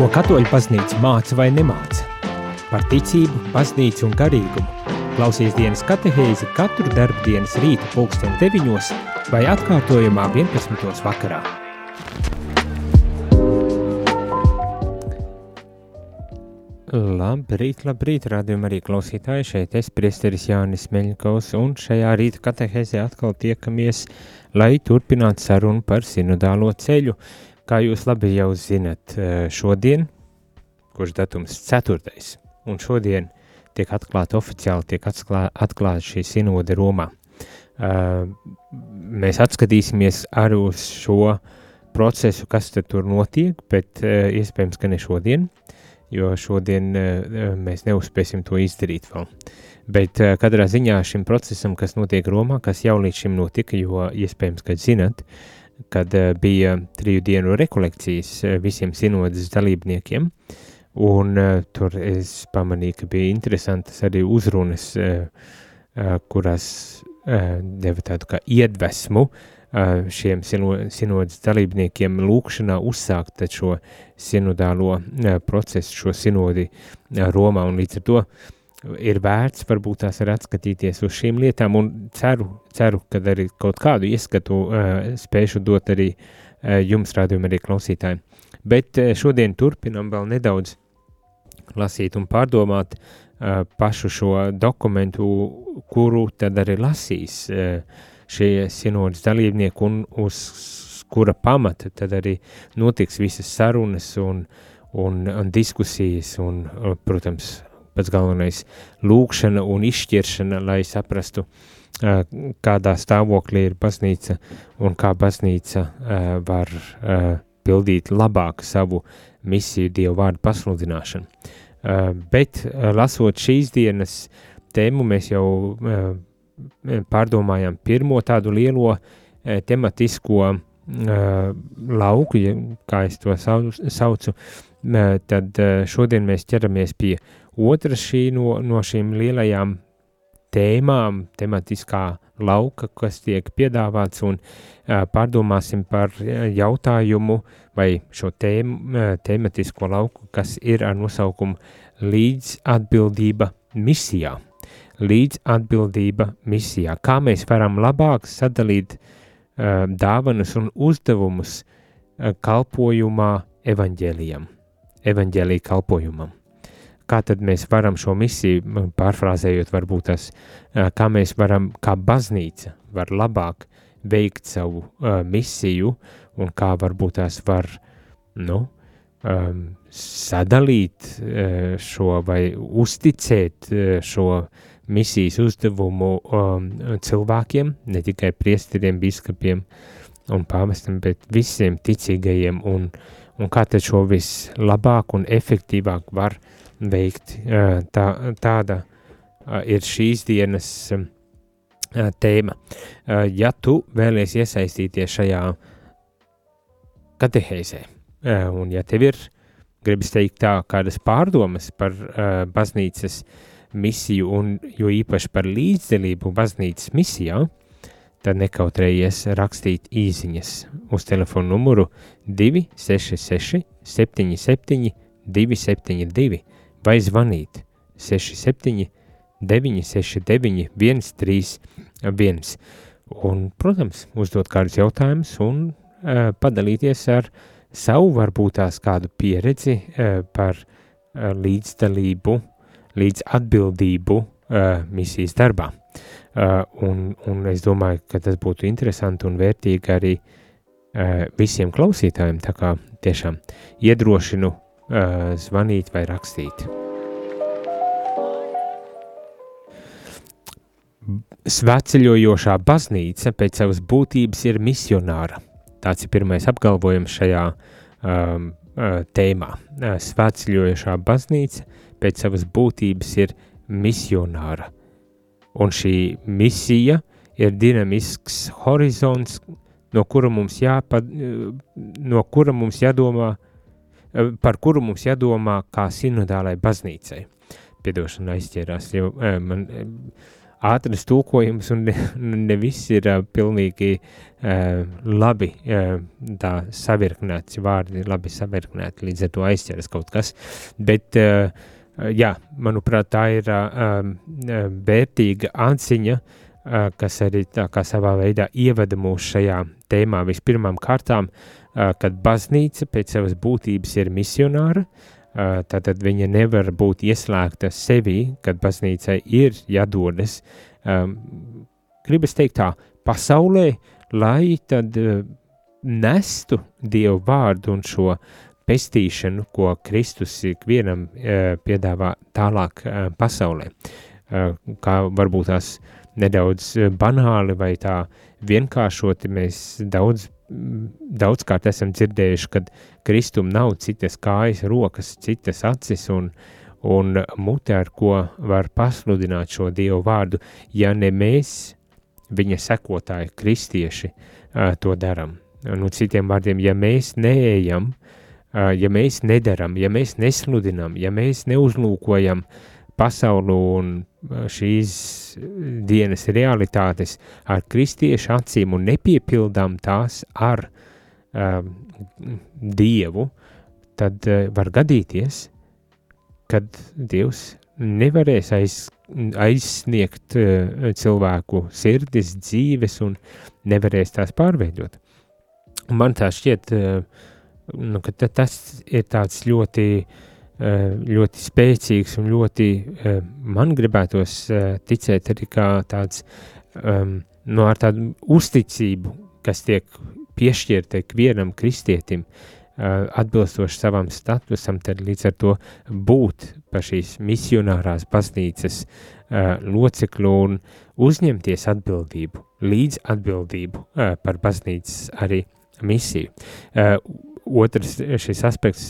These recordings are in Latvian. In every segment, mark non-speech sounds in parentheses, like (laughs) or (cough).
Ko katoļu baznīca māca vai nemāca? Par ticību, baznīcu un garīgumu. Klausies dienas katehēzi katru darbu dienas rīta pulksten 9 vai atkārtojumā 11. vakarā. Labrīt, labrīt, rādījumā arī klausītāji, šeit es, priesteris Jānis Meļņkaus, un šajā rīta katehēzē atkal tiekamies, lai turpinātu sarunu par sinodālo ceļu. Kā jūs labi jau zinat, eh, šodien, kurš datums 4. un šodien tiek atklāta oficiāli, tiek atklāta šī sinode Romā. Uh, mēs atskatīsimies arī uz šo procesu, kas tur notiek, bet uh, iespējams, ka ne šodien, jo šodien uh, mēs neuzspēsim to izdarīt vēl. Bet uh, katrā ziņā šim procesam, kas notiek Romā, kas jau līdz šim notika, jo iespējams, ka zinat, uh, kad uh, bija triju dienu rekolekcijas uh, visiem sinodas dalībniekiem, un uh, tur es pamanīju, ka bija interesantas arī uzrunas, uh, deva tādu kā iedvesmu šiem sino, sinodas dalībniekiem lūkšanā uzsākt šo sinodālo procesu, šo sinodi Romā, un līdz ar to ir vērts varbūt tās ir atskatīties uz šīm lietām un ceru, ceru ka arī kaut kādu ieskatu uh, spēšu dot arī uh, jums rādījumu arī klausītājiem. Bet uh, šodien turpinam vēl nedaudz lasīt un pārdomāt uh, pašu šo dokumentu, kuru tad arī lasīs uh, šie sinodas dalībnieki un uz kura pamata tad arī notiks visas sarunas un, un, un diskusijas un, protams, pats galvenais lūkšana un izšķiršana, lai saprastu, kādā stāvoklī ir baznīca un kā baznīca var pildīt labāk savu misiju Dievu vārdu pasludināšanu. Bet lasot šīs dienas tēmu, mēs jau pārdomājam pirmo tādu lielo tematisko lauku, kā es to saucu, tad šodien mēs ķeramies pie Otra šī no, no šīm lielajām tēmām, tematiskā lauka, kas tiek piedāvāts, un uh, pārdomāsim par jautājumu vai šo tēmu, tematisko lauku, kas ir ar nosaukumu līdz atbildība misijā. Līdz atbildība misijā. Kā mēs varam labāk sadalīt uh, dāvanas un uzdevumus uh, kalpojumā evaņģēlijam, evaņģēlī kalpojumam kā tad mēs varam šo misiju, pārfrāzējot, varbūt tas, kā mēs varam, kā baznīca var labāk veikt savu uh, misiju un kā varbūt tās var, nu, um, sadalīt uh, šo vai uzticēt uh, šo misijas uzdevumu um, cilvēkiem, ne tikai priesteriem, biskupiem un pāvestam, bet visiem ticīgajiem un, un kā tad šo vislabāk un efektīvāk var uh, veikt. Tā, tāda ir šīs dienas tēma. Ja tu vēlies iesaistīties šajā katehēzē, un ja tev ir, gribas teikt tā, kādas pārdomas par baznīcas misiju, un jo īpaši par līdzdalību baznīcas misijā, tad nekautrējies rakstīt īsiņas uz telefonu numuru 266 77 272 vai zvanīt 67 969 131. Un, protams, uzdot kādus jautājumus un uh, padalīties ar savu varbūt tās kādu pieredzi uh, par uh, līdzdalību, līdz atbildību uh, misijas darbā. Uh, un, un es domāju, ka tas būtu interesanti un vērtīgi arī uh, visiem klausītājiem, tā kā tiešām iedrošinu zvanīt vai rakstīt. Svētceļojošā baznīca pēc savas būtības ir misionāra. Tāds ir pirmais apgalvojums šajā um, uh, tēmā. Uh, svētceļojošā baznīca pēc savas būtības ir misionāra. Un šī misija ir dinamisks horizons, no kura mums, jāpad, no kura mums jādomā, Eh, par kuru mums jādomā kā sinodālai baznīcai. Piedošana aizķērās, jo eh, man eh, ātras tulkojums, un ne, (laughs) ne viss ir pilnīgi labi tā savirknēts, vārdi labi savirknēti, līdz ar to aizķeras kaut kas, bet, jā, manuprāt, tā ir vērtīga atziņa, uh, kas arī tā kā savā veidā ievada mūs šajā tēmā vispirmām kārtām, uh, kad baznīca pēc savas būtības ir misionāra, uh, Tātad viņa nevar būt ieslēgta sevi, kad baznīcai ir jādodas. Gribas teikt tā, pasaulē, lai tad nestu Dievu vārdu un šo pestīšanu, ko Kristus ikvienam piedāvā tālāk pasaulē. Kā varbūt tās nedaudz banāli vai tā vienkāršoti mēs daudz daudzkārt esam dzirdējuši, ka Kristum nav citas kājas, rokas, citas acis un, un mute, ar ko var pasludināt šo Dievu vārdu, ja ne mēs, viņa sekotāji, kristieši, to darām. Nu, citiem vārdiem, ja mēs neejam, ja mēs nedaram, ja mēs nesludinām, ja mēs neuzlūkojam pasaulu un šīs dienas realitātes ar kristiešu acīm un nepiepildām tās ar um, dievu, tad uh, var gadīties, kad dievs nevarēs aiz, aizsniegt uh, cilvēku sirdis, dzīves un nevarēs tās pārveidot. Man tā šķiet, uh, nu, ka tas ir tāds ļoti uh, Eh, ļoti spēcīgs un ļoti eh, man gribētos eh, ticēt arī kā tāds um, no ar tādu uzticību, kas tiek piešķirta ikvienam kristietim, atbilstoši savam statusam, tad līdz ar to būt par šīs misionārās baznīcas loceklu un uzņemties atbildību, līdz atbildību par baznīcas arī misiju. Otrs šis aspekts,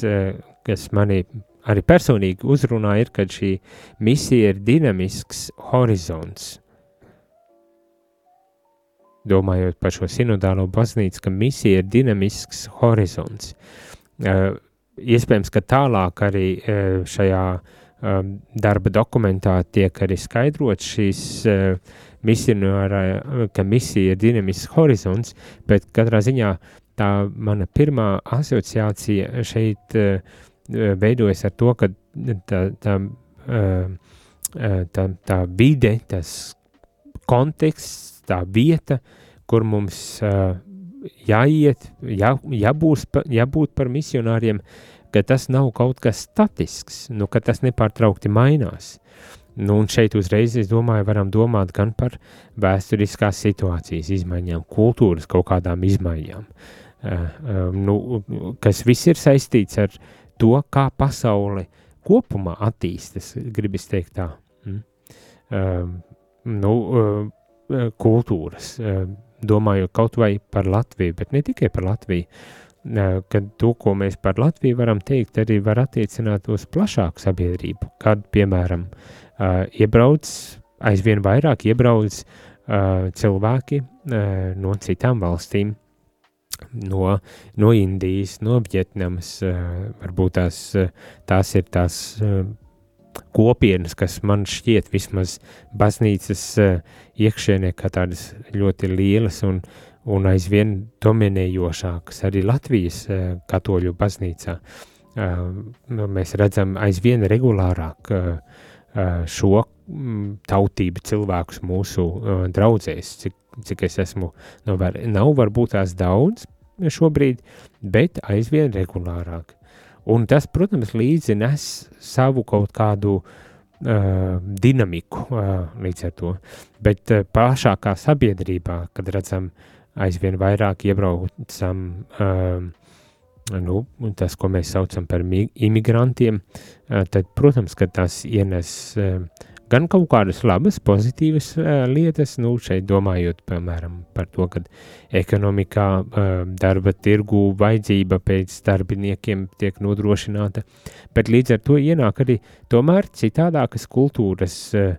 kas mani arī personīgi uzrunā, ir, ka šī misija ir dinamisks horizonts. Domājot par šo sinodālo baznīcu, ka misija ir dinamisks horizonts. Uh, iespējams, ka tālāk arī uh, šajā um, darba dokumentā tiek arī skaidrots šīs uh, misionārā, ka misija ir dinamisks horizonts, bet katrā ziņā tā mana pirmā asociācija šeit uh, veidojas ar to, ka tā, tā, tā, tā vide, tas konteksts, tā vieta, kur mums jāiet, jā, jābūs, jābūt par misionāriem, ka tas nav kaut kas statisks, nu, ka tas nepārtraukti mainās. Nu, un šeit uzreiz, es domāju, varam domāt gan par vēsturiskās situācijas izmaiņām, kultūras kaut kādām izmaiņām, uh, uh, nu, kas viss ir saistīts ar uh, to, kā pasaule kopumā attīstas, gribas teikt tā. Mm. Uh, nu, uh, kultūras, uh, domājot kaut vai par Latviju, bet ne tikai par Latviju, uh, kad to, ko mēs par Latviju varam teikt, arī var attiecināt uz plašāku sabiedrību, kad, piemēram, uh, iebrauc, aizvien vairāk iebrauc uh, cilvēki uh, no citām valstīm, no, no Indijas, no Vietnamas. Eh, varbūt tās, eh, tās ir tās eh, kopienas, kas man šķiet vismaz baznīcas iekšēnē kā tādas ļoti lielas un, un aizvien dominējošākas arī Latvijas katoļu baznīcā. Mēs redzam aizvien regulārāk šo tautību cilvēkus mūsu draudzēs, cik cik es esmu novērojis. Nu, nav varbūt tās daudz šobrīd, bet aizvien regulārāk. Un tas, protams, līdzi nes savu kaut kādu uh, dinamiku uh, līdz ar to. Bet uh, plašākā sabiedrībā, kad redzam aizvien vairāk iebraucam, uh, nu, tas, ko mēs saucam par imigrantiem, uh, tad, protams, ka tas ienes uh, gan kaut kādas labas, pozitīvas uh, lietas, nu, šeit domājot, piemēram, par to, ka ekonomikā, uh, darba tirgu vajadzība pēc darbiniekiem tiek nodrošināta, bet līdz ar to ienāk arī tomēr citādākas kultūras uh,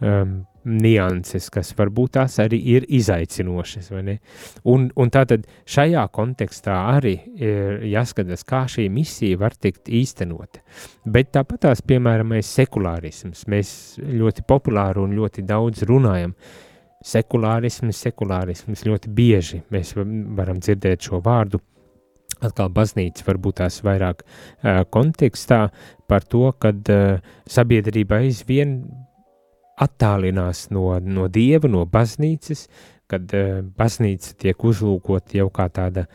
um, nianses, kas varbūt tās arī ir izaicinošas. Un, un tātad šajā kontekstā arī ir jāskatās, kā šī misija var tikt īstenota. Bet tāpat tās, piemēram, sekulārisms, mēs ļoti populāri un ļoti daudz runājam. Sekulārisms, sekulārisms ļoti bieži mēs varam dzirdēt šo vārdu atkal baznīca varbūt tās vairāk uh, kontekstā par to, ka uh, sabiedrība aizvien attālinās no, no dieva, no baznīcas, kad uh, baznīca tiek uzlūkota jau kā tāda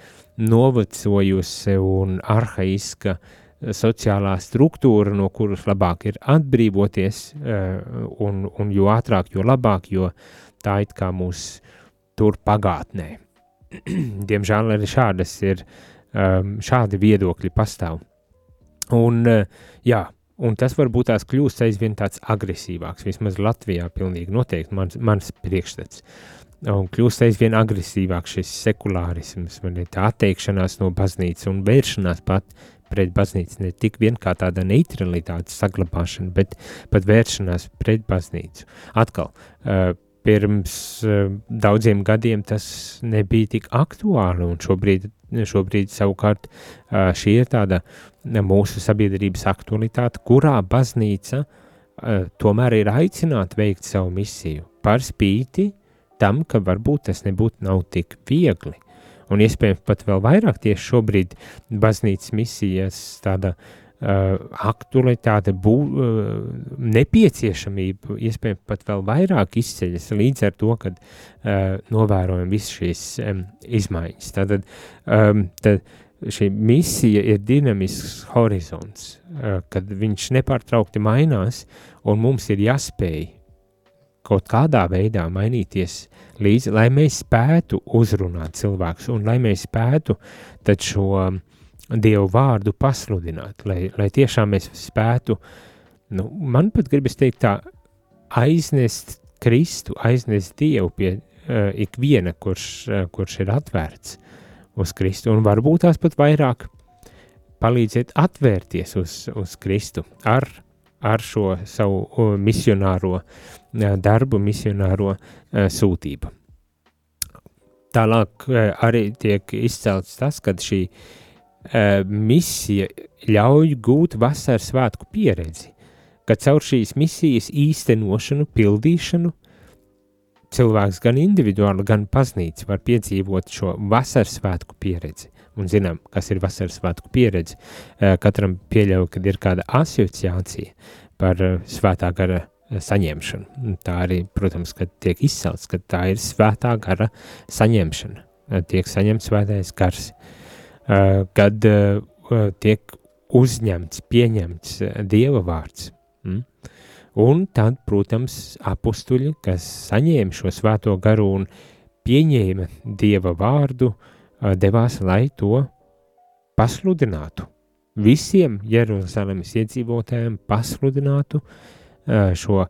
novecojusi un arhaiska sociālā struktūra, no kuras labāk ir atbrīvoties, uh, un, un jo ātrāk, jo labāk, jo tā it kā mūs tur pagātnē. (clears throat) Diemžēl arī šādas ir um, šādi viedokļi pastāv. Un, uh, jā, un tas varbūt tās kļūst aizvien tāds agresīvāks, vismaz Latvijā pilnīgi noteikti mans, mans priekšstats. Un kļūst aizvien agresīvāks šis sekulārisms, tā atteikšanās no baznīcas un vēršanās pat pret baznīcu, ne tik vien kā tāda neutralitātes saglabāšana, bet pat vēršanās pret baznīcu. Atkal, uh, pirms uh, daudziem gadiem tas nebija tik aktuāli, un šobrīd šobrīd savukārt šī ir tāda mūsu sabiedrības aktualitāte, kurā baznīca tomēr ir aicināta veikt savu misiju par spīti tam, ka varbūt tas nebūtu nav tik viegli. Un iespējams pat vēl vairāk tieši šobrīd baznīcas misijas tāda uh, aktualitāte, bū, uh, nepieciešamība, iespējams, pat vēl vairāk izceļas līdz ar to, kad uh, novērojam visas šīs um, izmaiņas. Tātad um, tad šī misija ir dinamisks horizons, uh, kad viņš nepārtraukti mainās, un mums ir jāspēj kaut kādā veidā mainīties līdzi, lai mēs spētu uzrunāt cilvēkus, un lai mēs spētu šo Dievu vārdu pasludināt, lai, lai tiešām mēs spētu, nu, man pat gribas teikt tā, aiznest Kristu, aiznest Dievu pie uh, ikviena, kurš, uh, kurš ir atvērts uz Kristu, un varbūt tās pat vairāk palīdziet atvērties uz, uz Kristu ar, ar šo savu uh, misionāro uh, darbu, misionāro uh, sūtību. Tālāk arī tiek izcelts tas, ka šī uh, misija ļauj gūt vasaras svētku pieredzi, ka caur šīs misijas īstenošanu, pildīšanu, cilvēks gan individuāli, gan baznīca var piedzīvot šo vasaras svētku pieredzi. Un zinām, kas ir vasaras svētku pieredze. Uh, katram pieļauj, kad ir kāda asociācija par uh, svētā gara saņemšanu. Tā arī, protams, kad tiek izcelts, ka tā ir svētā gara saņemšana. Tiek saņemts svētais gars. Uh, Eh, kad eh, tiek uzņemts, pieņemts eh, Dieva vārds. Mm? Un tad, protams, apstuļi, kas saņēma šo svēto garu un pieņēma Dieva vārdu, devās, lai to pasludinātu. Visiem Jeruzalemes iedzīvotājiem pasludinātu šo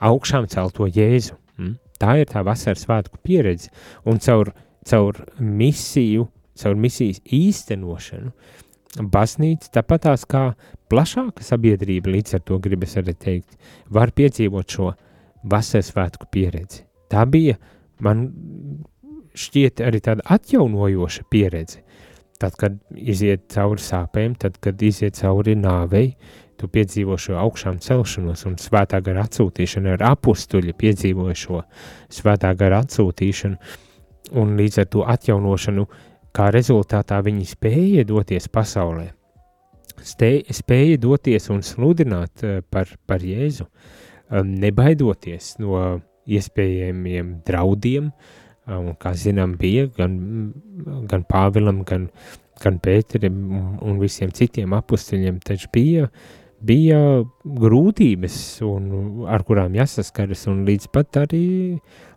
augšām celto Jēzu. Mm? Tā ir tā vasaras svētku pieredze, un caur, caur misiju caur misijas īstenošanu, baznīca, tāpat tās kā plašāka sabiedrība, līdz ar to gribas arī teikt, var piedzīvot šo vasaras svētku pieredzi. Tā bija, man šķiet, arī tāda atjaunojoša pieredze. Tad, kad iziet cauri sāpēm, tad, kad iziet cauri nāvei, tu piedzīvo šo augšām celšanos un svētā gara atsūtīšanu ar apustuļu piedzīvoju šo svētā gara atsūtīšanu un līdz ar to atjaunošanu uh, kā rezultātā viņi spēja doties pasaulē, spēja doties un sludināt eh, par, par Jēzu, um, nebaidoties no iespējamiem draudiem, un, kā zinām, bija gan, gan Pāvilam, gan, gan Pēterim un visiem citiem apustuļiem, taču bija, bija grūtības, un, ar kurām jāsaskaras, un līdz pat arī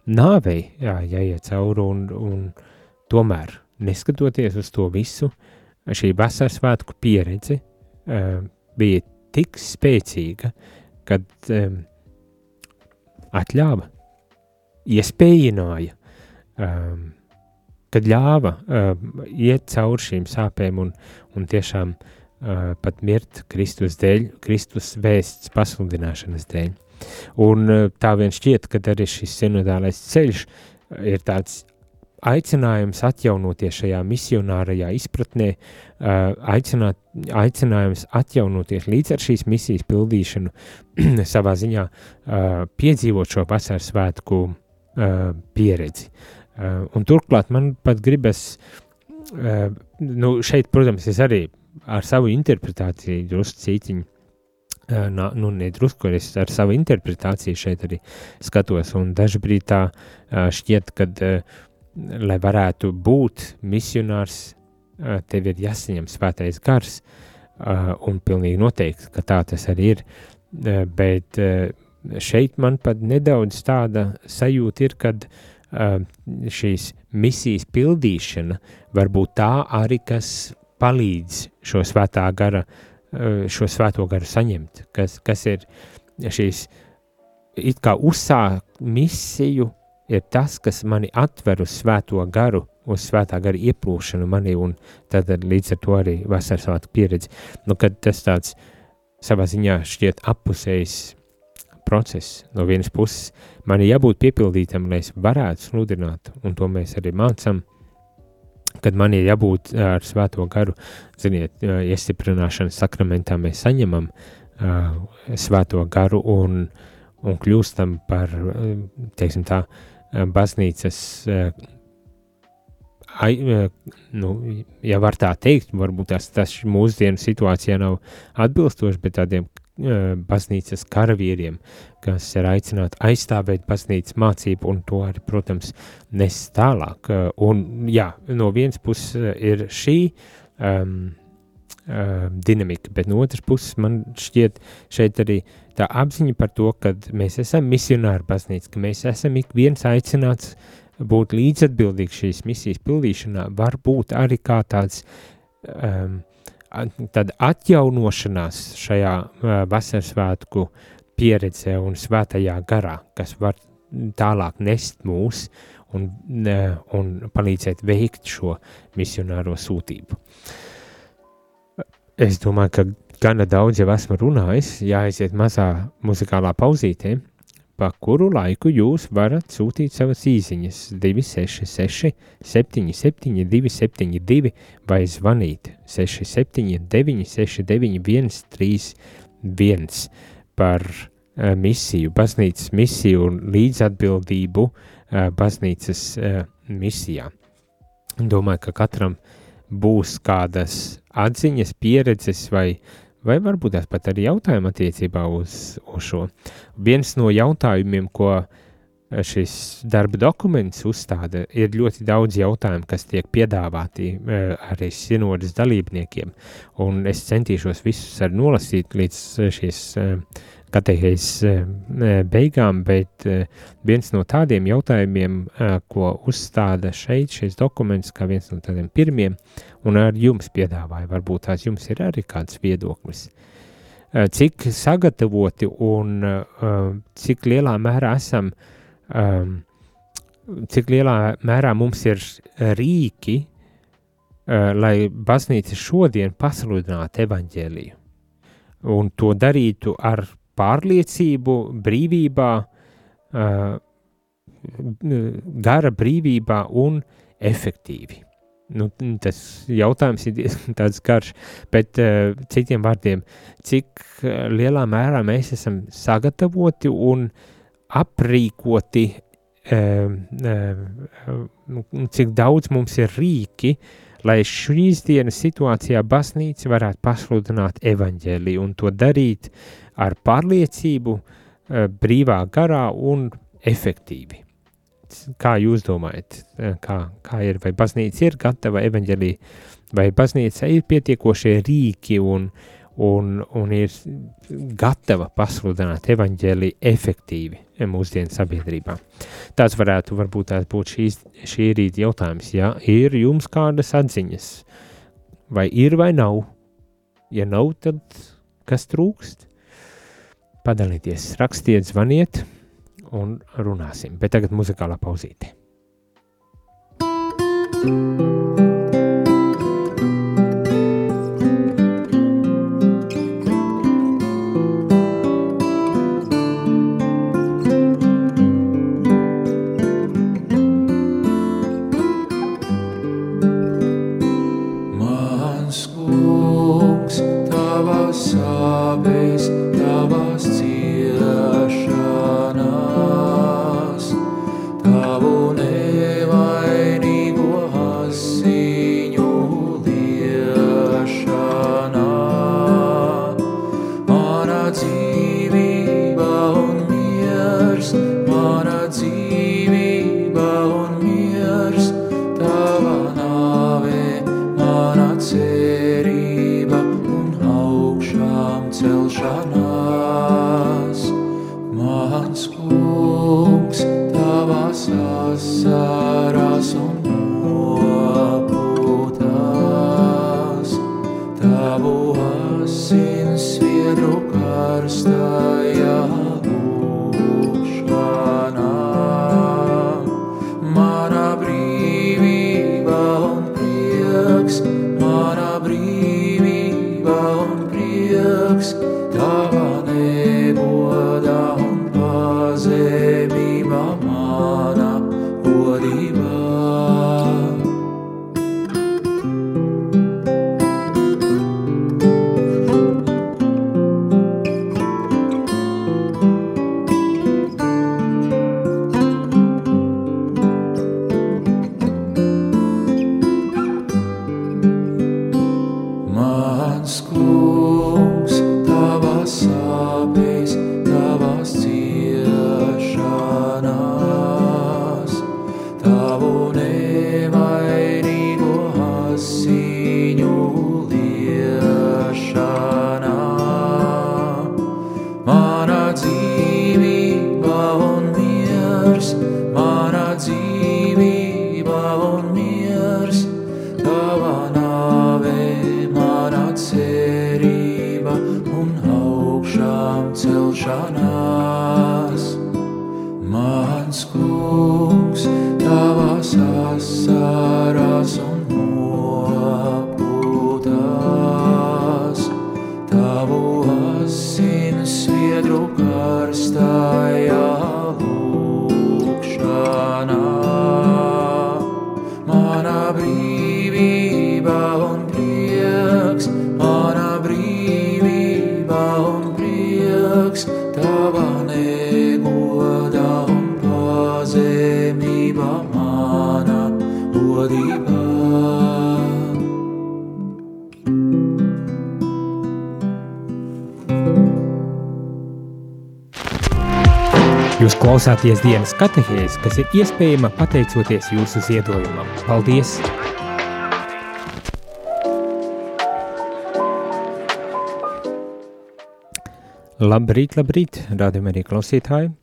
nāvei jā, jāiet cauri, un, un tomēr neskatoties uz to visu, šī vasaras svētku pieredze uh, bija tik spēcīga, kad um, atļāva, iespējināja, um, kad ļāva um, iet cauri šīm sāpēm un, un tiešām uh, pat mirt Kristus dēļ, Kristus vēsts pasludināšanas dēļ. Un tā vien šķiet, ka arī šis sinodālais ceļš ir tāds aicinājums atjaunoties šajā misionārajā izpratnē, aicināt, aicinājums atjaunoties līdz ar šīs misijas pildīšanu, (clears throat) savā ziņā piedzīvot šo vasaras svētku pieredzi. Un turklāt man pat gribas, nu šeit, protams, es arī ar savu interpretāciju drusku cītiņu, nu, nedrusku, es ar savu interpretāciju šeit arī skatos, dažbrīd tā šķiet, kad uh, lai varētu būt misionārs, tev ir jāsaņem svētais gars, un pilnīgi noteikti, ka tā tas arī ir, bet šeit man pat nedaudz tāda sajūta ir, kad šīs misijas pildīšana var būt tā arī, kas palīdz šo svētā gara, šo svēto garu saņemt, kas, kas ir šīs it kā uzsākt misiju, ir tas, kas mani atver uz svēto garu, uz svētā gara ieplūšanu manī, un tad līdz ar to arī vasaras svētku pieredzi. Nu, kad tas tāds savā ziņā šķiet appusējs process. No vienas puses, man ir jābūt piepildītam, lai es varētu sludināt, un to mēs arī mācām. Kad man ir jābūt ar svēto garu, ziniet, iestiprināšanas sakramentā mēs saņemam uh, svēto garu un, un kļūstam par, teiksim tā, uh, baznīcas, eh, ai, eh, nu, ja var tā teikt, varbūt tas, tas mūsdienu situācijā nav atbilstoši, bet tādiem baznīcas karavīriem, kas ir aicināti aizstāvēt baznīcas mācību un to arī, protams, nes tālāk. Un, jā, no vienas puses ir šī um, uh, dinamika, bet no otras puses man šķiet šeit arī tā apziņa par to, ka mēs esam misionāri baznīca, ka mēs esam ik viens aicināts būt līdzatbildīgs šīs misijas pildīšanā, var būt arī kā tāds um, tad atjaunošanās šajā uh, vasaras svētku pieredzē un svētajā garā, kas var tālāk nest mūs un, uh, un palīdzēt veikt šo misionāro sūtību. Es domāju, ka gana daudz jau esmu runājis, jāaiziet mazā muzikālā pauzītē, pa kuru laiku jūs varat sūtīt savas īsiņas 266, 77, 272 vai zvanīt 679, 691, 31 par uh, misiju, baznīcas misiju un līdzatbildību uh, baznīcas uh, misijā. Domāju, ka katram būs kādas atziņas, pieredzes vai uh, vai varbūt tās pat arī jautājumi attiecībā uz, uz šo. Viens no jautājumiem, ko eh, šis darba dokuments uzstāda, ir ļoti daudz jautājumu, kas tiek piedāvāti eh, arī sinodas dalībniekiem, un es centīšos visus ar nolasīt līdz eh, šīs katehēs beigām, bet viens no tādiem jautājumiem, ko uzstāda šeit šis dokuments, kā viens no tādiem pirmiem, un ar jums piedāvāju. Varbūt tās jums ir arī kāds viedoklis. Eh, cik sagatavoti un uh, cik lielā mērā esam, um, cik lielā mērā mums ir rīki, uh, lai baznīca šodien pasludinātu evaņģēliju un to darītu ar pārliecību, brīvībā, gara brīvībā un efektīvi. Nu, tas jautājums ir diezgan (laughs) garš, bet uh, citiem vārdiem, cik uh, lielā mērā mēs esam sagatavoti un aprīkoti, uh, uh, cik daudz mums ir rīki, lai šīs dienas situācijā baznīca varētu pasludināt evaņģēliju un to darīt ar pārliecību, uh, brīvā garā un efektīvi kā jūs domājat, eh, kā, kā ir, vai baznīca ir gatava evaņģēlī, vai baznīca ir pietiekošie rīki un, un, un ir gatava pasludināt evaņģēlī efektīvi mūsdienu sabiedrībā. Tas varētu varbūt tās būt šīs, šī rīta jautājums, ja ir jums kādas atziņas, vai ir vai nav, ja nav, tad kas trūkst? Padalieties, rakstiet, zvaniet, un runāsim. Bet tagad muzikālā pauzīte. karstajā dear. words klausāties dienas katehēs, kas ir iespējama pateicoties jūsu ziedojumam. Paldies! Labrīt, labrīt, rādījumā arī klausītāji.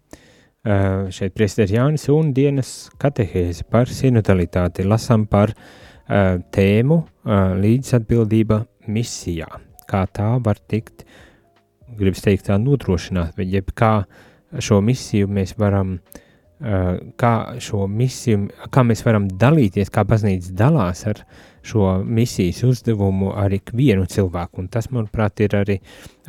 Uh, šeit priesteris Jānis un dienas katehēze par sinodalitāti lasām par uh, tēmu uh, līdzatbildība misijā. Kā tā var tikt, gribas teikt, tā nodrošināt, jeb kā šo misiju mēs varam, uh, kā šo misiju, kā mēs varam dalīties, kā baznīca dalās ar šo misijas uzdevumu ar ikvienu cilvēku. Un tas, manuprāt, ir arī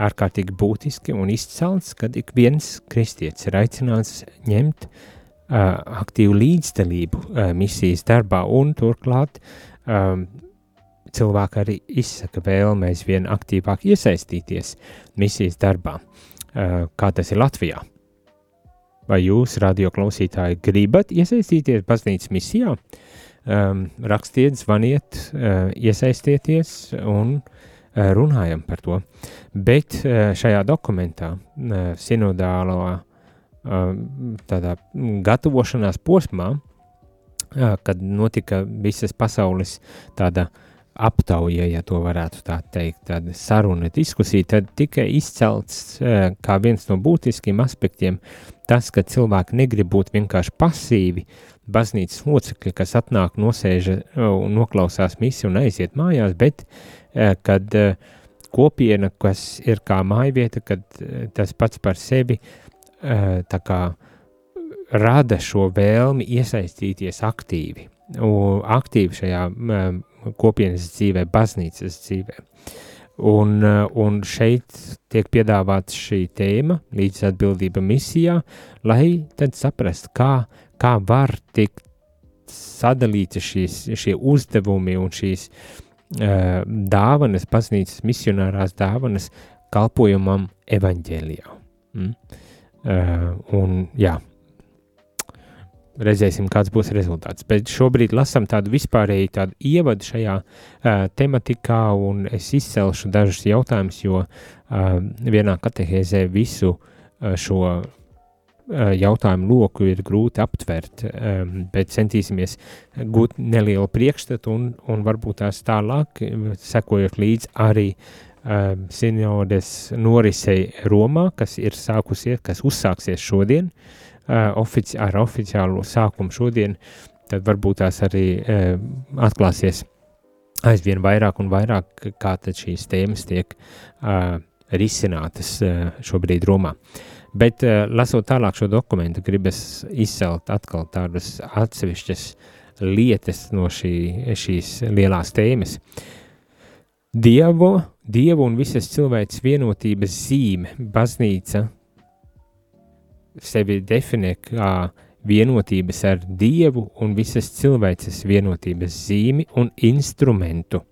ārkārtīgi būtiski un izcelts, kad ik viens kristietis ir aicināts ņemt uh, aktīvu līdzdalību uh, misijas darbā un turklāt cilvēki arī izsaka vēlme aizvien aktīvāk iesaistīties misijas darbā, kā tas ir Latvijā. Vai jūs, radio klausītāji, gribat iesaistīties baznīcas misijā? Um, rakstiet, zvaniet, uh, iesaistieties un uh, runājam par to. Bet uh, šajā dokumentā, uh, sinodālā uh, tādā gatavošanās posmā, uh, kad notika visas pasaules tāda aptauja, ja to varētu tā teikt, tāda saruna, diskusija, tad tika izcelts uh, kā viens no būtiskiem aspektiem tas, ka cilvēki negrib būt vienkārši pasīvi baznīcas locekļi, kas atnāk, nosēž un noklausās misiju un aiziet mājās, bet kad kopiena, kas ir kā mājvieta, kad tas pats par sevi tā kā rada šo vēlmi iesaistīties aktīvi, aktīvi šajā kopienas dzīvē, baznīcas dzīvē. Un, un šeit tiek piedāvāta šī tēma, līdzatbildība misijā, lai tad saprastu, kā, kā var tikt sadalīti šīs, šie uzdevumi un šīs uh, dāvanas, baznīcas misionārās dāvanas kalpojumam evaņģēlijā. Mm? Uh, un jā, redzēsim, kāds būs rezultāts. Bet šobrīd lasām tādu vispārēju tādu ievadu šajā uh, tematikā, un es izcelšu dažus jautājumus, jo uh, vienā katehēzē visu uh, šo uh, jautājumu loku ir grūti aptvert, um, bet centīsimies gūt nelielu priekšstatu un, un varbūt tās tālāk, sekojot līdz arī uh, sinodes norisei Romā, kas ir sākusies, kas uzsāksies šodien, uh, ofici ar oficiālu sākumu šodien, tad varbūt tās arī atklāsies aizvien vairāk un vairāk, kā šīs tēmas tiek risinātas šobrīd Romā. Bet, lasot tālāk šo dokumentu, gribas izcelt atkal tādas atsevišķas lietas no šī, šīs lielās tēmas. Dievu, Dievu un visas cilvēces vienotības zīme, baznīca sevi definē kā vienotības ar Dievu un visas cilvēces vienotības zīmi un instrumentu.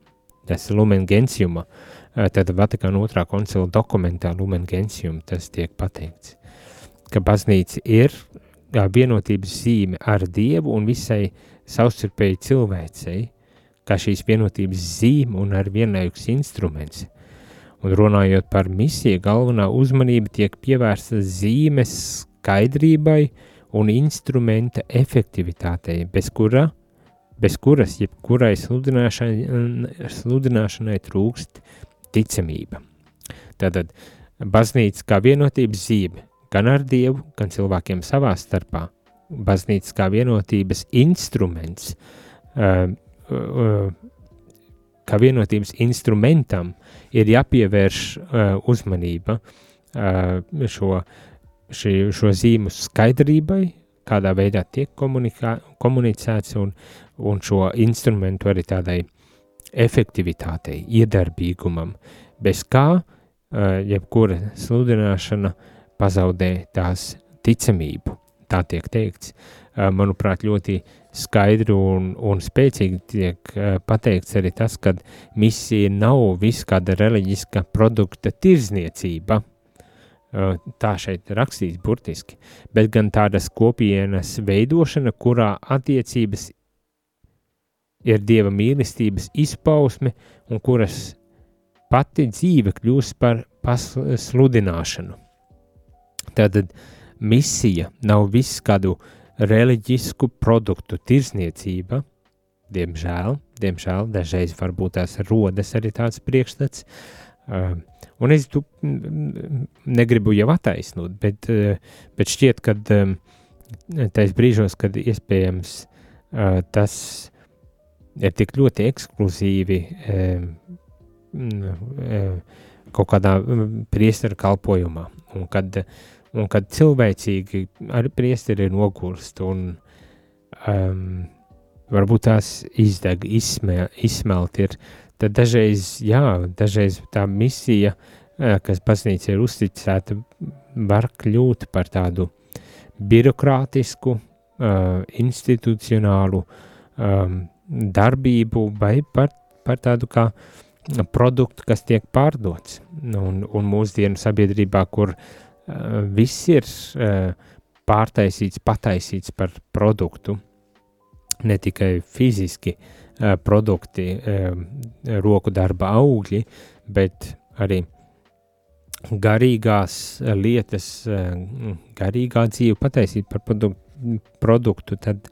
Tas ir Lumen Gentiuma, tad Vatikāna otrā koncila dokumentā Lumen Gentium tas tiek pateikts, ka baznīca ir vienotības zīme ar Dievu un visai savstarpēji cilvēcei, kā šīs vienotības zīme un ar vienlaikus instruments. Un runājot par misiju, galvenā uzmanība tiek pievērsta zīmes skaidrībai un instrumenta efektivitātei, bez, kura, bez kuras jebkurai sludināšanai, sludināšanai trūkst ticamība. Tātad baznīca kā vienotības zīme gan ar Dievu, gan cilvēkiem savā starpā. Baznīca kā vienotības instruments, uh, uh, kā vienotības instrumentam ir jāpievērš uh, uzmanība uh, šo šī, šo zīmu skaidrībai, kādā veidā tiek komunicēts, un, un šo instrumentu arī tādai efektivitātei, iedarbīgumam, bez kā jebkura sludināšana pazaudē tās ticamību. Tā tiek teikts. Manuprāt, ļoti skaidri un, un spēcīgi tiek pateikts arī tas, ka misija nav viss kāda reliģiska produkta tirzniecība, tā šeit rakstīts burtiski, bet gan tādas kopienas veidošana, kurā attiecības ir dieva mīlestības izpausme un kuras pati dzīve kļūst par pasludināšanu. Tātad misija nav viss kādu reliģisku produktu tirzniecība, diemžēl, diemžēl dažreiz varbūt tās rodas arī tāds priekšstats, Un es tu negribu jau attaisnot, bet, eh, bet šķiet, ka tais brīžos, kad iespējams eh, tas ir tik ļoti ekskluzīvi eh, kaut kādā priesteru kalpojumā, un kad, un kad cilvēcīgi arī priesteri ir nogurst, un um, varbūt tās izdeg, izsmel, izsmelt ir tad dažreiz, jā, dažreiz tā misija, kas baznīca ir uzticēta, var kļūt par tādu birokrātisku, institucionālu darbību vai par, par tādu kā produktu, kas tiek pārdots. Un, un mūsdienu sabiedrībā, kur viss ir pārtaisīts, pataisīts par produktu, ne tikai fiziski, uh, produkti, roku darba augļi, bet arī garīgās lietas, garīgā dzīve pataisīt par produktu, tad,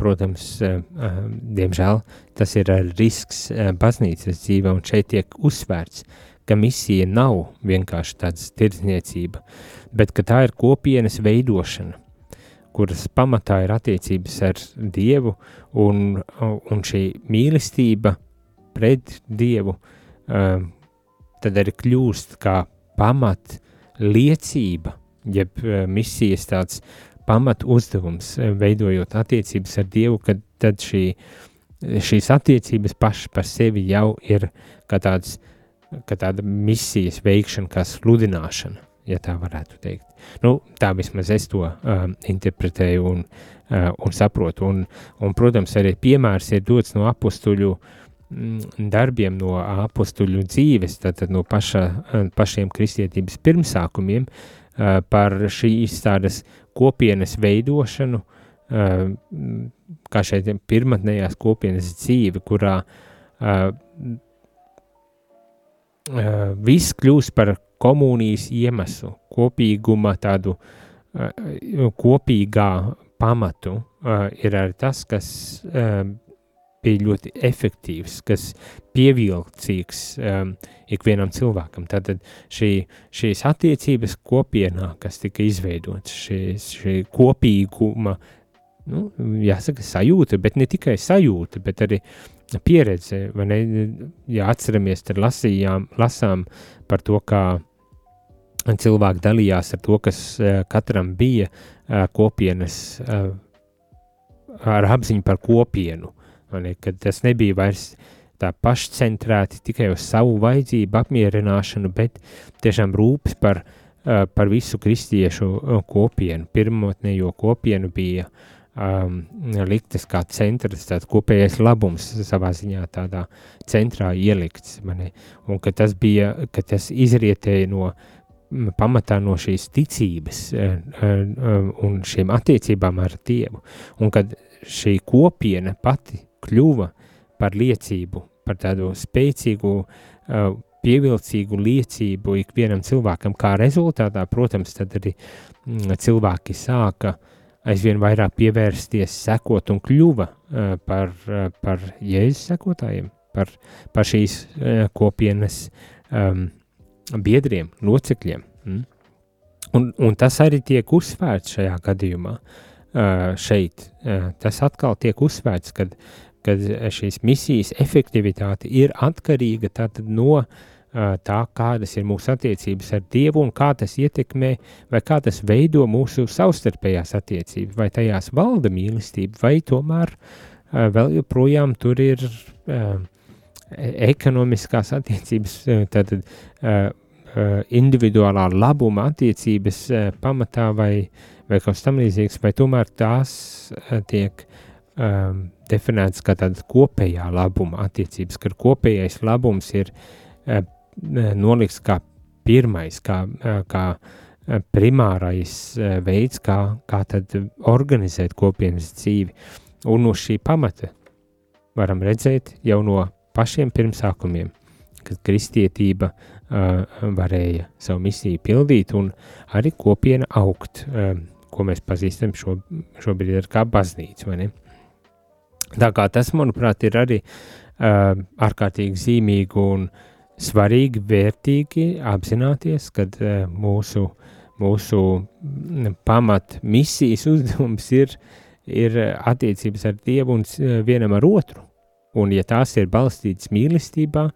protams, diemžēl tas ir risks baznīcas dzīve, un šeit tiek uzsvērts, ka misija nav vienkārši tāds tirdzniecība, bet ka tā ir kopienas veidošana kuras pamatā ir attiecības ar Dievu, un, un šī mīlestība pret Dievu um, tad arī kļūst kā pamat liecība, jeb uh, misijas tāds pamat uzdevums, uh, veidojot attiecības ar Dievu, kad tad šī, šīs attiecības pašas par sevi jau ir kā, tāds, kā tāda misijas veikšana, kā sludināšana ja tā varētu teikt. Nu, tā vismaz es to uh, interpretēju un, uh, un saprotu. Un, un, protams, arī piemērs ir dots no apstuļu mm, darbiem, no apstuļu dzīves, tātad no paša, uh, pašiem kristietības pirmsākumiem uh, par šīs tādas kopienas veidošanu, uh, kā šeit pirmatnējās kopienas dzīve, kurā uh, uh, viss kļūst par komunijas iemeslu, kopīguma tādu uh, kopīgā pamatu uh, ir arī tas, kas uh, bija ļoti efektīvs, kas pievilcīgs um, ikvienam cilvēkam. Tātad šī, šīs attiecības kopienā, kas tika izveidotas, šī, šī kopīguma, nu, jāsaka, sajūta, bet ne tikai sajūta, bet arī pieredze, vai ne, ja atceramies, tad lasījām, lasām par to, kā uh, cilvēki dalījās ar to, kas uh, katram bija uh, kopienas, uh, ar apziņu par kopienu. Ne, kad tas nebija vairs tā pašcentrēti tikai uz savu vajadzību apmierināšanu, bet tiešām rūpes par, uh, par visu kristiešu kopienu. Pirmotnējo kopienu bija um, liktas kā centrs, tāds kopējais labums savā ziņā tādā centrā ielikts. Mani. Un ka tas bija, ka tas izrietēja no pamatā no šīs ticības un šīm attiecībām ar Dievu. Un kad šī kopiena pati kļuva par liecību, par tādu spēcīgu, uh, pievilcīgu liecību ikvienam cilvēkam. Kā rezultātā, protams, tad arī cilvēki sāka aizvien vairāk pievērsties, sekot un kļuva uh, par, uh, par jēzus sekotājiem, par, par šīs uh, kopienas um, biedriem, locekļiem. Mm. Un, un tas arī tiek uzsvērts šajā gadījumā. Uh, šeit uh, tas atkal tiek uzsvērts, kad uh, kad šīs misijas efektivitāte ir atkarīga no tā, kādas ir mūsu attiecības ar Dievu un kā tas ietekmē vai kā tas veido mūsu savstarpējās attiecības, vai tajās valda mīlestība, vai tomēr vēl joprojām tur ir ekonomiskās attiecības, tātad individuālā labuma attiecības pamatā vai, vai kaut kas tam līdzīgs, vai tomēr tās tiek definēts kā tāda kopējā labuma attiecības, ka kopējais labums ir nolikts kā pirmais, kā, uh, kā uh, primārais uh, veids, kā, kā tad organizēt kopienas dzīvi. Un uz šī pamata varam redzēt jau no pašiem pirmsākumiem, kad kristietība uh, varēja savu misiju pildīt un arī kopiena augt, uh, ko mēs pazīstam šo, šobrīd kā baznīcu? Tā kā tas, manuprāt, ir arī uh, ārkārtīgi zīmīgi un svarīgi, vērtīgi apzināties, ka uh, mūsu, mūsu pamat misijas uzdevums ir, ir attiecības ar Dievu un uh, vienam ar otru. Un ja tās ir balstītas mīlestībā,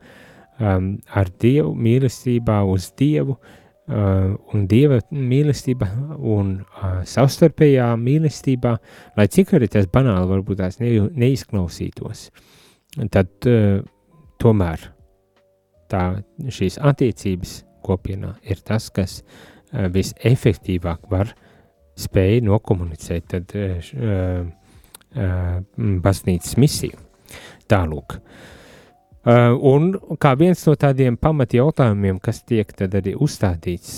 um, ar Dievu, mīlestībā uz Dievu, Uh, un dieva mīlestība un uh, savstarpējā mīlestībā, lai cik arī tas banāli varbūt tās ne, neizklausītos, tad uh, tomēr tā, šīs attiecības kopienā ir tas, kas uh, visefektīvāk var spēj nokomunicēt tad, uh, uh, baznīcas misiju. Tālūk. Un kā viens no tādiem pamatjautājumiem, kas tiek tad arī uzstādīts,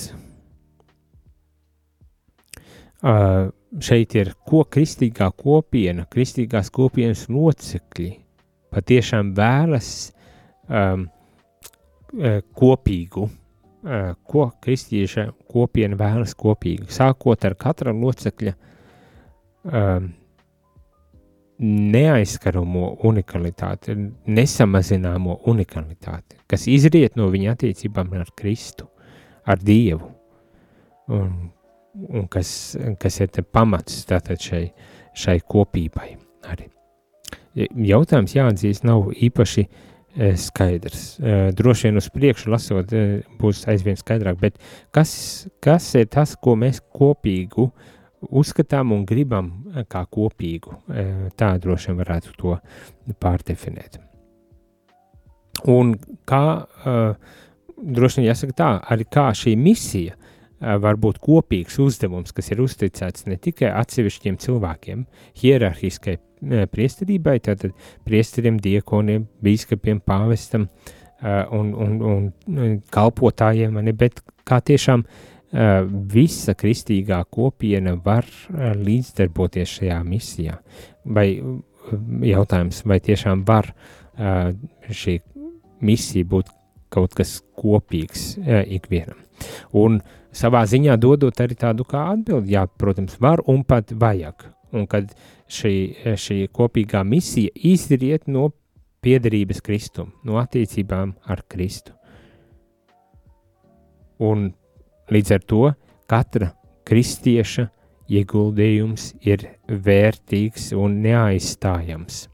šeit ir, ko kristīgā kopiena, kristīgās kopienas locekļi patiešām vēlas um, kopīgu, uh, ko kristieša kopiena vēlas kopīgu, sākot ar katra locekļa um, neaizskaramo unikalitāti, nesamazināmo unikalitāti, kas izriet no viņa attiecībām ar Kristu, ar Dievu, un, un kas, kas ir pamats tātad šai, šai kopībai arī. Jautājums jāatzīst nav īpaši e, skaidrs. E, droši vien uz priekšu lasot e, būs aizvien skaidrāk, bet kas, kas ir tas, ko mēs kopīgu uzskatām un gribam eh, kā kopīgu. Eh, tā droši vien varētu to pārdefinēt. Un kā, eh, droši vien jāsaka tā, arī kā šī misija var būt kopīgs uzdevums, kas ir uzticēts ne tikai atsevišķiem cilvēkiem, hierarhiskai priesterībai, tātad priesteriem, diekoniem, bīskapiem, pāvestam un, un, un kalpotājiem, ne, bet kā tiešām uh, visa kristīgā kopiena var līdzdarboties šajā misijā. Vai jautājums, vai tiešām var šī misija būt kaut kas kopīgs ikvienam? Un savā ziņā dodot arī tādu kā atbildi, jā, protams, var un pat vajag. Un kad šī, šī kopīgā misija izriet no piederības Kristum, no attiecībām ar Kristu. Un Līdz ar to katra kristieša ieguldījums ir vērtīgs un neaizstājams.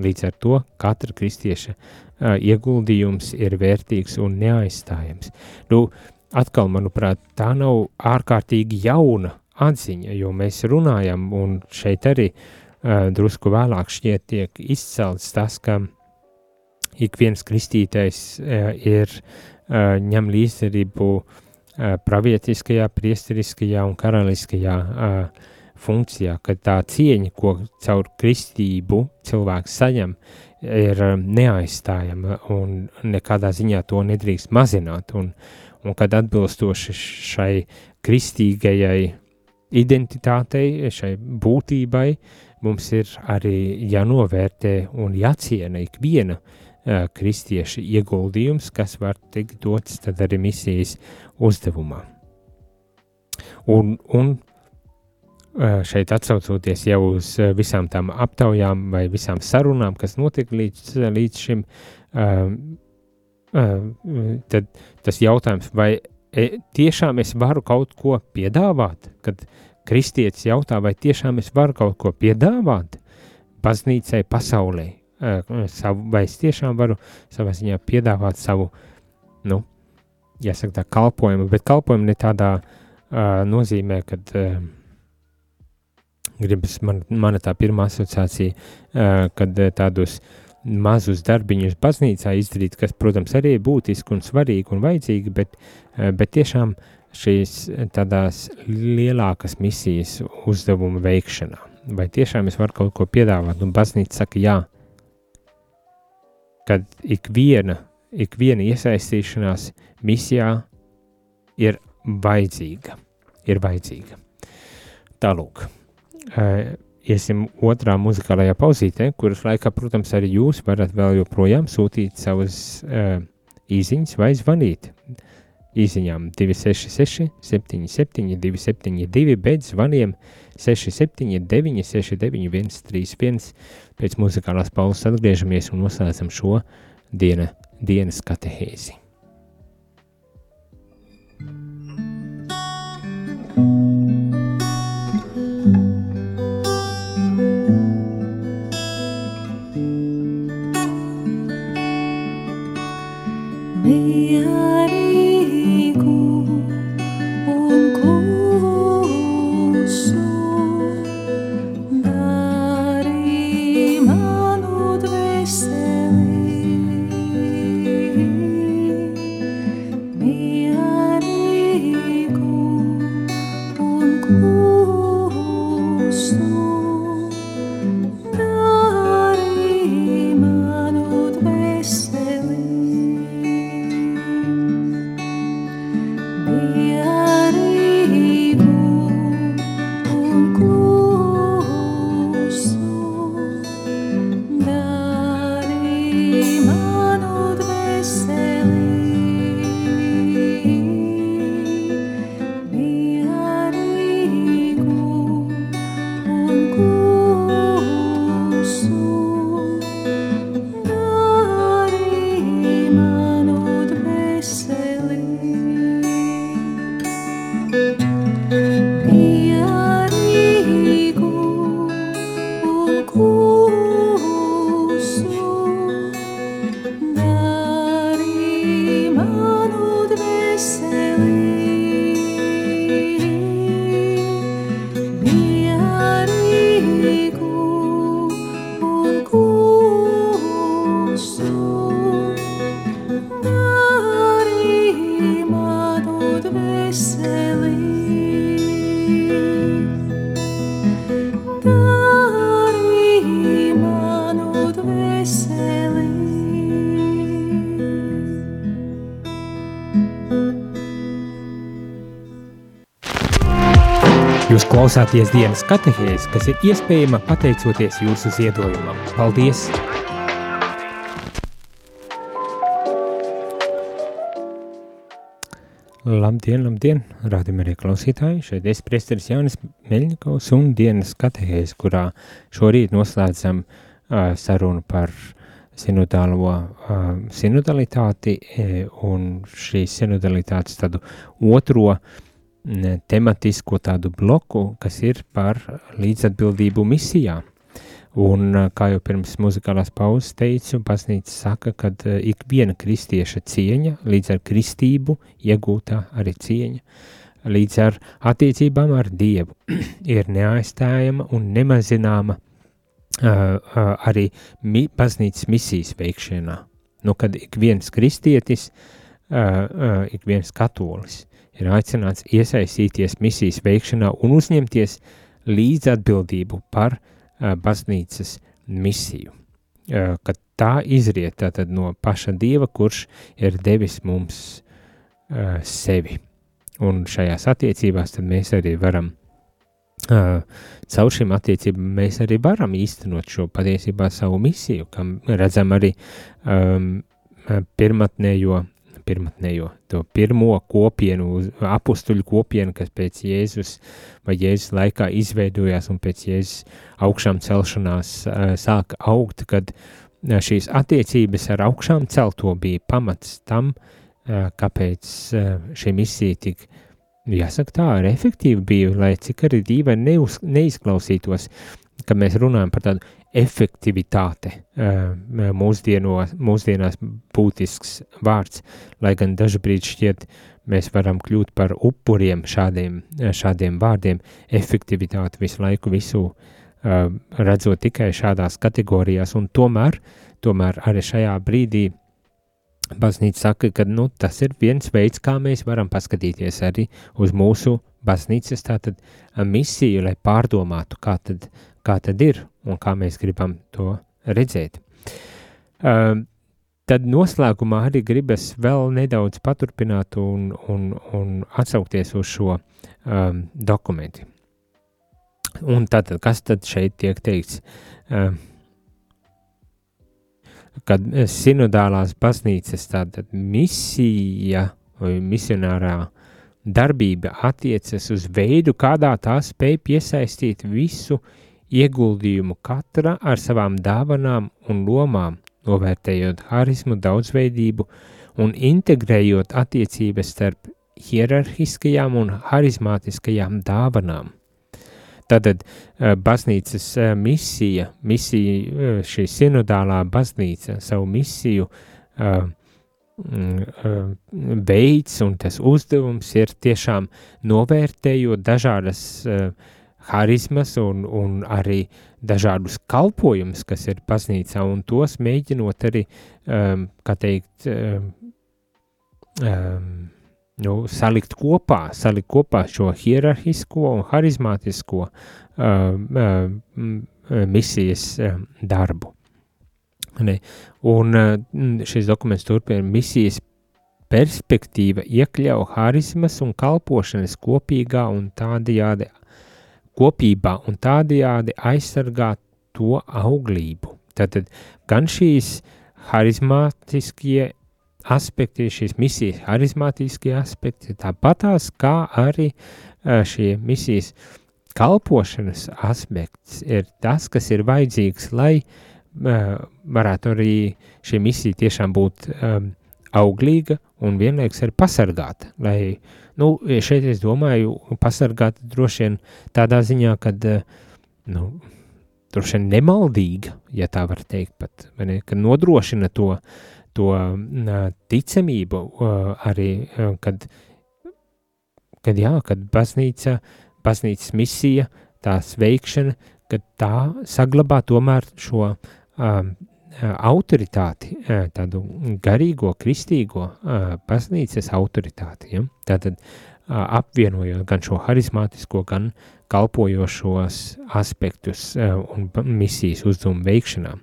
Līdz ar to katra kristieša uh, ieguldījums ir vērtīgs un neaizstājams. Nu, atkal, manuprāt, tā nav ārkārtīgi jauna atziņa, jo mēs runājam, un šeit arī uh, drusku vēlāk šķiet tiek izcelts tas, ka ik viens kristītais uh, ir uh, ņem līdzdarību uh, pravietiskajā, priesteriskajā un karaliskajā uh, funkcijā, ka tā cieņa, ko caur kristību cilvēks saņem, ir neaizstājama un nekādā ziņā to nedrīkst mazināt. Un, un kad atbilstoši šai kristīgajai identitātei, šai būtībai, mums ir arī jānovērtē un jāciena ikviena uh, kristieša ieguldījums, kas var tikt dots tad arī misijas uzdevumā. Un, un šeit atsaucoties jau uz visām tām aptaujām vai visām sarunām, kas notika līdz, līdz šim, tad tas jautājums, vai tiešām es varu kaut ko piedāvāt, kad kristietis jautā, vai tiešām es varu kaut ko piedāvāt baznīcai pasaulē, savu, vai es tiešām varu savā ziņā piedāvāt savu, nu, jāsaka tā kalpojumu, bet kalpojumu ne tādā uh, nozīmē, kad uh, gribas man, mana tā pirmā asociācija, uh, kad tādus mazus darbiņus baznīcā izdarīt, kas, protams, arī ir būtiski un svarīgi un vajadzīgi, bet, uh, bet tiešām šīs tādās lielākas misijas uzdevuma veikšanā. Vai tiešām es varu kaut ko piedāvāt? Un baznīca saka, jā, kad ik viena, ik viena iesaistīšanās misijā ir vajadzīga. Ir vajadzīga. Tālūk uh, iesim otrā muzikālajā pauzītē, kuras laikā, protams, arī jūs varat vēl joprojām sūtīt savas uh, īziņas vai zvanīt. Īziņām 266, 77, 272, bet zvaniem 679, 691, 31. Pēc muzikālās pauzes atgriežamies un noslēdzam šo diena, dienas katehēzi. Klausāties dienas katehēs, kas ir iespējama pateicoties jūsu ziedojumam. Paldies! Labdien, labdien, rādījumi arī klausītāji. Šeit es priesteris Jānis Meļņikovs un dienas katehēs, kurā šorīt noslēdzam uh, sarunu par sinodālo uh, sinodalitāti e, un šīs sinodalitātes tādu otro uh, tematisko tādu bloku, kas ir par līdzatbildību misijā. Un, kā jau pirms muzikālās pauzes teicu, baznīca saka, ka ik viena kristieša cieņa, līdz ar kristību iegūtā arī cieņa, līdz ar attiecībām ar Dievu, (clears throat) ir neaizstājama un nemazināma uh, arī mi, baznīcas misijas veikšanā. Nu, kad ik viens kristietis, uh, uh, ik viens katolis ir aicināts iesaistīties misijas veikšanā un uzņemties līdzatbildību par uh, baznīcas misiju, ka tā izriet tātad no paša Dieva, kurš ir devis mums sevi. Un šajās attiecībās tad mēs arī varam, caur šīm attiecībām mēs arī varam īstenot šo patiesībā savu misiju, kam redzam arī um, pirmatnējo pirmatnējo, to pirmo kopienu, apstuļu kopienu, kas pēc Jēzus vai Jēzus laikā izveidojās un pēc Jēzus augšām celšanās uh, sāka augt, kad uh, šīs attiecības ar augšām celto bija pamats tam, uh, kāpēc šī misija tik, jāsaka tā, arī efektīva bija, lai cik arī dīva neuz, neizklausītos, kad mēs runājam par tādu efektivitāte mūsdienos, mūsdienās būtisks vārds, lai gan dažbrīd šķiet mēs varam kļūt par upuriem šādiem, šādiem vārdiem, efektivitāte visu laiku visu redzot tikai šādās kategorijās, un tomēr, tomēr arī šajā brīdī baznīca saka, ka nu, tas ir viens veids, kā mēs varam paskatīties arī uz mūsu baznīcas tātad misiju, lai pārdomātu, kā tad, kā tad ir un kā mēs gribam to redzēt. Uh, tad noslēgumā arī gribas vēl nedaudz paturpināt un, un, un atsaukties uz šo um, dokumentu. Un tātad, kas tad šeit tiek teikts? Uh, kad sinodālās baznīcas tātad misija vai misionārā darbība attiecas uz veidu, kādā tā spēj piesaistīt visu ieguldījumu katra ar savām dāvanām un lomām, novērtējot harizmu daudzveidību un integrējot attiecības starp hierarhiskajām un harizmātiskajām dāvanām. Tātad eh, baznīcas eh, misija, misija, eh, šī sinodālā baznīca savu misiju veids un tas uzdevums ir tiešām novērtējot dažādas harizmas un, un arī dažādus kalpojumus, kas ir baznīcā, un tos mēģinot arī, um, kā teikt, um, um, nu, salikt kopā, salikt kopā šo hierarhisko un harizmātisko um, um, misijas um, darbu. Ne? Un uh, šis dokuments turpina misijas perspektīva iekļauj harizmas un kalpošanas kopīgā un tādajādi kopībā un tādajādi aizsargāt to auglību. Tātad gan šīs harizmātiskie aspekti, šīs misijas harizmātiskie aspekti, tāpatās kā arī šie misijas kalpošanas aspekts ir tas, kas ir vajadzīgs, lai varētu arī šī misija tiešām būt um, auglīga un vienlaiks arī pasargāta, lai Nu, šeit es domāju, pasargāt droši vien tādā ziņā, ka nu, droši vien nemaldīga, ja tā var teikt, pat, ne, ka nodrošina to, to ticamību arī, kad, kad, jā, kad baznīca, baznīcas misija, tās veikšana, kad tā saglabā tomēr šo um, autoritāti, tādu garīgo, kristīgo baznīcas autoritāti. Ja? Tātad apvienojot gan šo harizmātisko, gan kalpojošos aspektus un misijas uzdevumu veikšanā.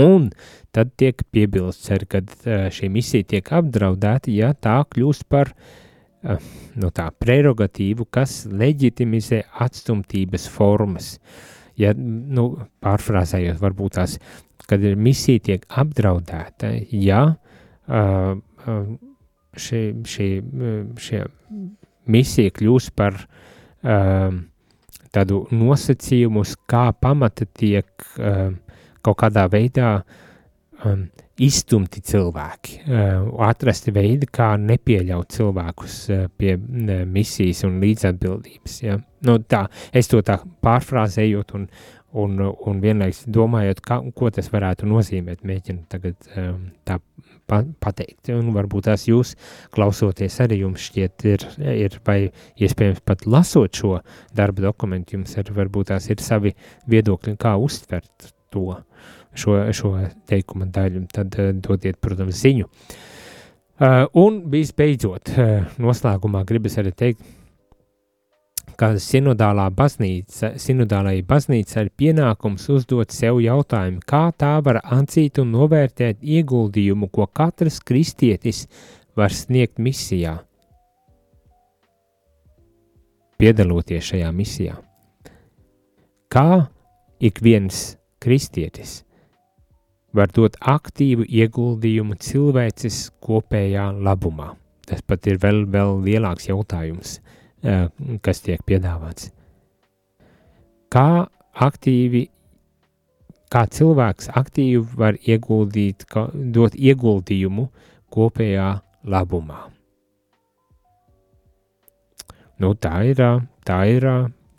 Un tad tiek piebilsts, kad šī misija tiek apdraudēta, ja tā kļūst par nu tā, prerogatīvu, kas leģitimizē atstumtības formas. Ja, nu, pārfrāzējot, varbūt tās kad misija tiek apdraudēta, ja uh, šī, šī, šī misija kļūs par uh, tādu nosacījumu, kā pamata tiek uh, kaut kādā veidā um, izstumti cilvēki, uh, atrasti veidi, kā nepieļaut cilvēkus uh, pie uh, misijas un līdzatbildības. Ja? Nu, tā, es to tā pārfrāzējot un, un, un vienlaiks domājot, kā, ko tas varētu nozīmēt, mēģinu tagad um, tā pa, pateikt, un varbūt tās jūs klausoties arī jums šķiet ir, ir vai iespējams pat lasot šo darba dokumentu, jums ir varbūt tās ir savi viedokļi, kā uztvert to, šo, šo teikuma daļu, tad uh, dodiet, protams, ziņu. Uh, un visbeidzot, uh, noslēgumā gribas arī teikt, ka sinodālā baznīca, sinodālajai baznīca ir pienākums uzdot sev jautājumu, kā tā var atzīt un novērtēt ieguldījumu, ko katrs kristietis var sniegt misijā, piedaloties šajā misijā. Kā ik viens kristietis var dot aktīvu ieguldījumu cilvēces kopējā labumā? Tas pat ir vēl, vēl lielāks jautājums kas tiek piedāvāts. Kā aktīvi, kā cilvēks aktīvi var ieguldīt, dot ieguldījumu kopējā labumā. Nu, tā ir, tā ir,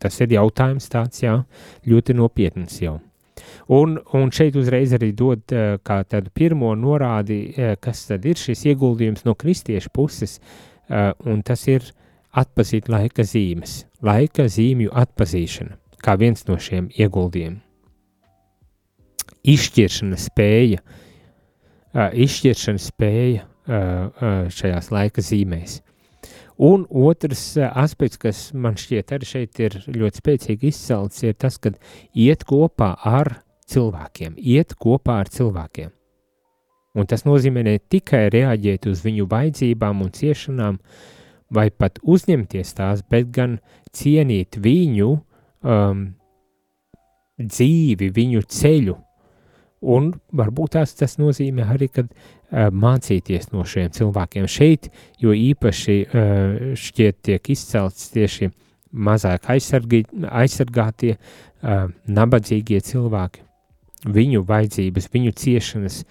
tas ir jautājums tāds, jā, ļoti nopietns jau. Un, un šeit uzreiz arī dod kā tādu pirmo norādi, kas tad ir šis ieguldījums no kristiešu puses, un tas ir atpazīt laika zīmes, laika zīmju atpazīšana, kā viens no šiem ieguldījumiem. Izšķiršana spēja, izšķiršana spēja šajās laika zīmēs. Un otrs aspekts, kas man šķiet arī šeit ir ļoti spēcīgi izcelts, ir tas, ka iet kopā ar cilvēkiem, iet kopā ar cilvēkiem. Un tas nozīmē ne tikai reaģēt uz viņu vajadzībām un ciešanām, vai pat uzņemties tās, bet gan cienīt viņu um, dzīvi, viņu ceļu. Un varbūt tās tas nozīmē arī, kad uh, mācīties no šiem cilvēkiem šeit, jo īpaši uh, šķiet tiek izcelts tieši mazāk aizsargi, aizsargātie, uh, nabadzīgie cilvēki, viņu vajadzības, viņu ciešanas,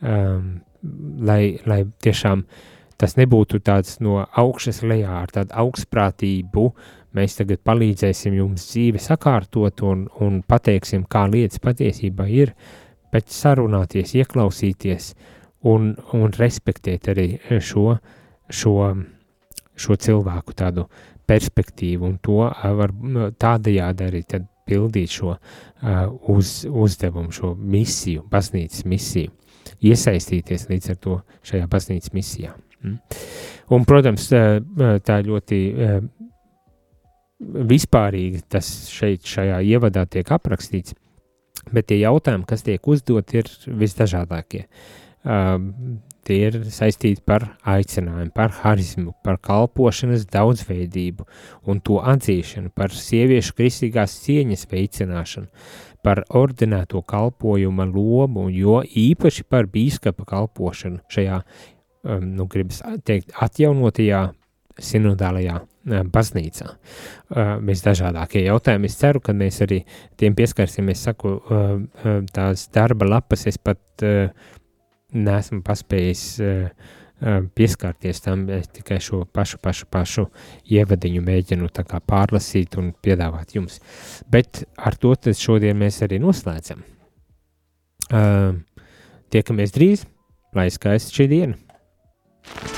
um, lai, lai tiešām uh, tas nebūtu tāds no augšas lejā ar tādu augstprātību, mēs tagad palīdzēsim jums dzīvi sakārtot un, un pateiksim, kā lietas patiesībā ir, bet sarunāties, ieklausīties un, un respektēt arī šo, šo, šo cilvēku tādu perspektīvu un to var tādajādi arī tad pildīt šo uh, uz, uzdevumu, šo misiju, baznīcas misiju, iesaistīties līdz ar to šajā baznīcas misijā. Mm. Un, protams, tā ļoti vispārīgi tas šeit, šajā ievadā tiek aprakstīts, bet tie jautājumi, kas tiek uzdot, ir visdažādākie. Tie ir saistīti par aicinājumu, par harizmu, par kalpošanas daudzveidību un to atzīšanu, par sieviešu kristīgās cieņas veicināšanu, par ordinēto kalpojuma lomu, jo īpaši par bīskapa kalpošanu šajā um, nu, gribas teikt, atjaunotajā sinodālajā baznīcā. Visdažādākie jautājumi. Es ceru, ka mēs arī tiem pieskarsimies. Saku, tās darba lapas es pat neesmu paspējis pieskarties tam, es tikai šo pašu, pašu, pašu ievadiņu mēģinu pārlasīt un piedāvāt jums. Bet ar to šodien mēs arī noslēdzam. Tiekamies drīz, lai skaisti šī diena!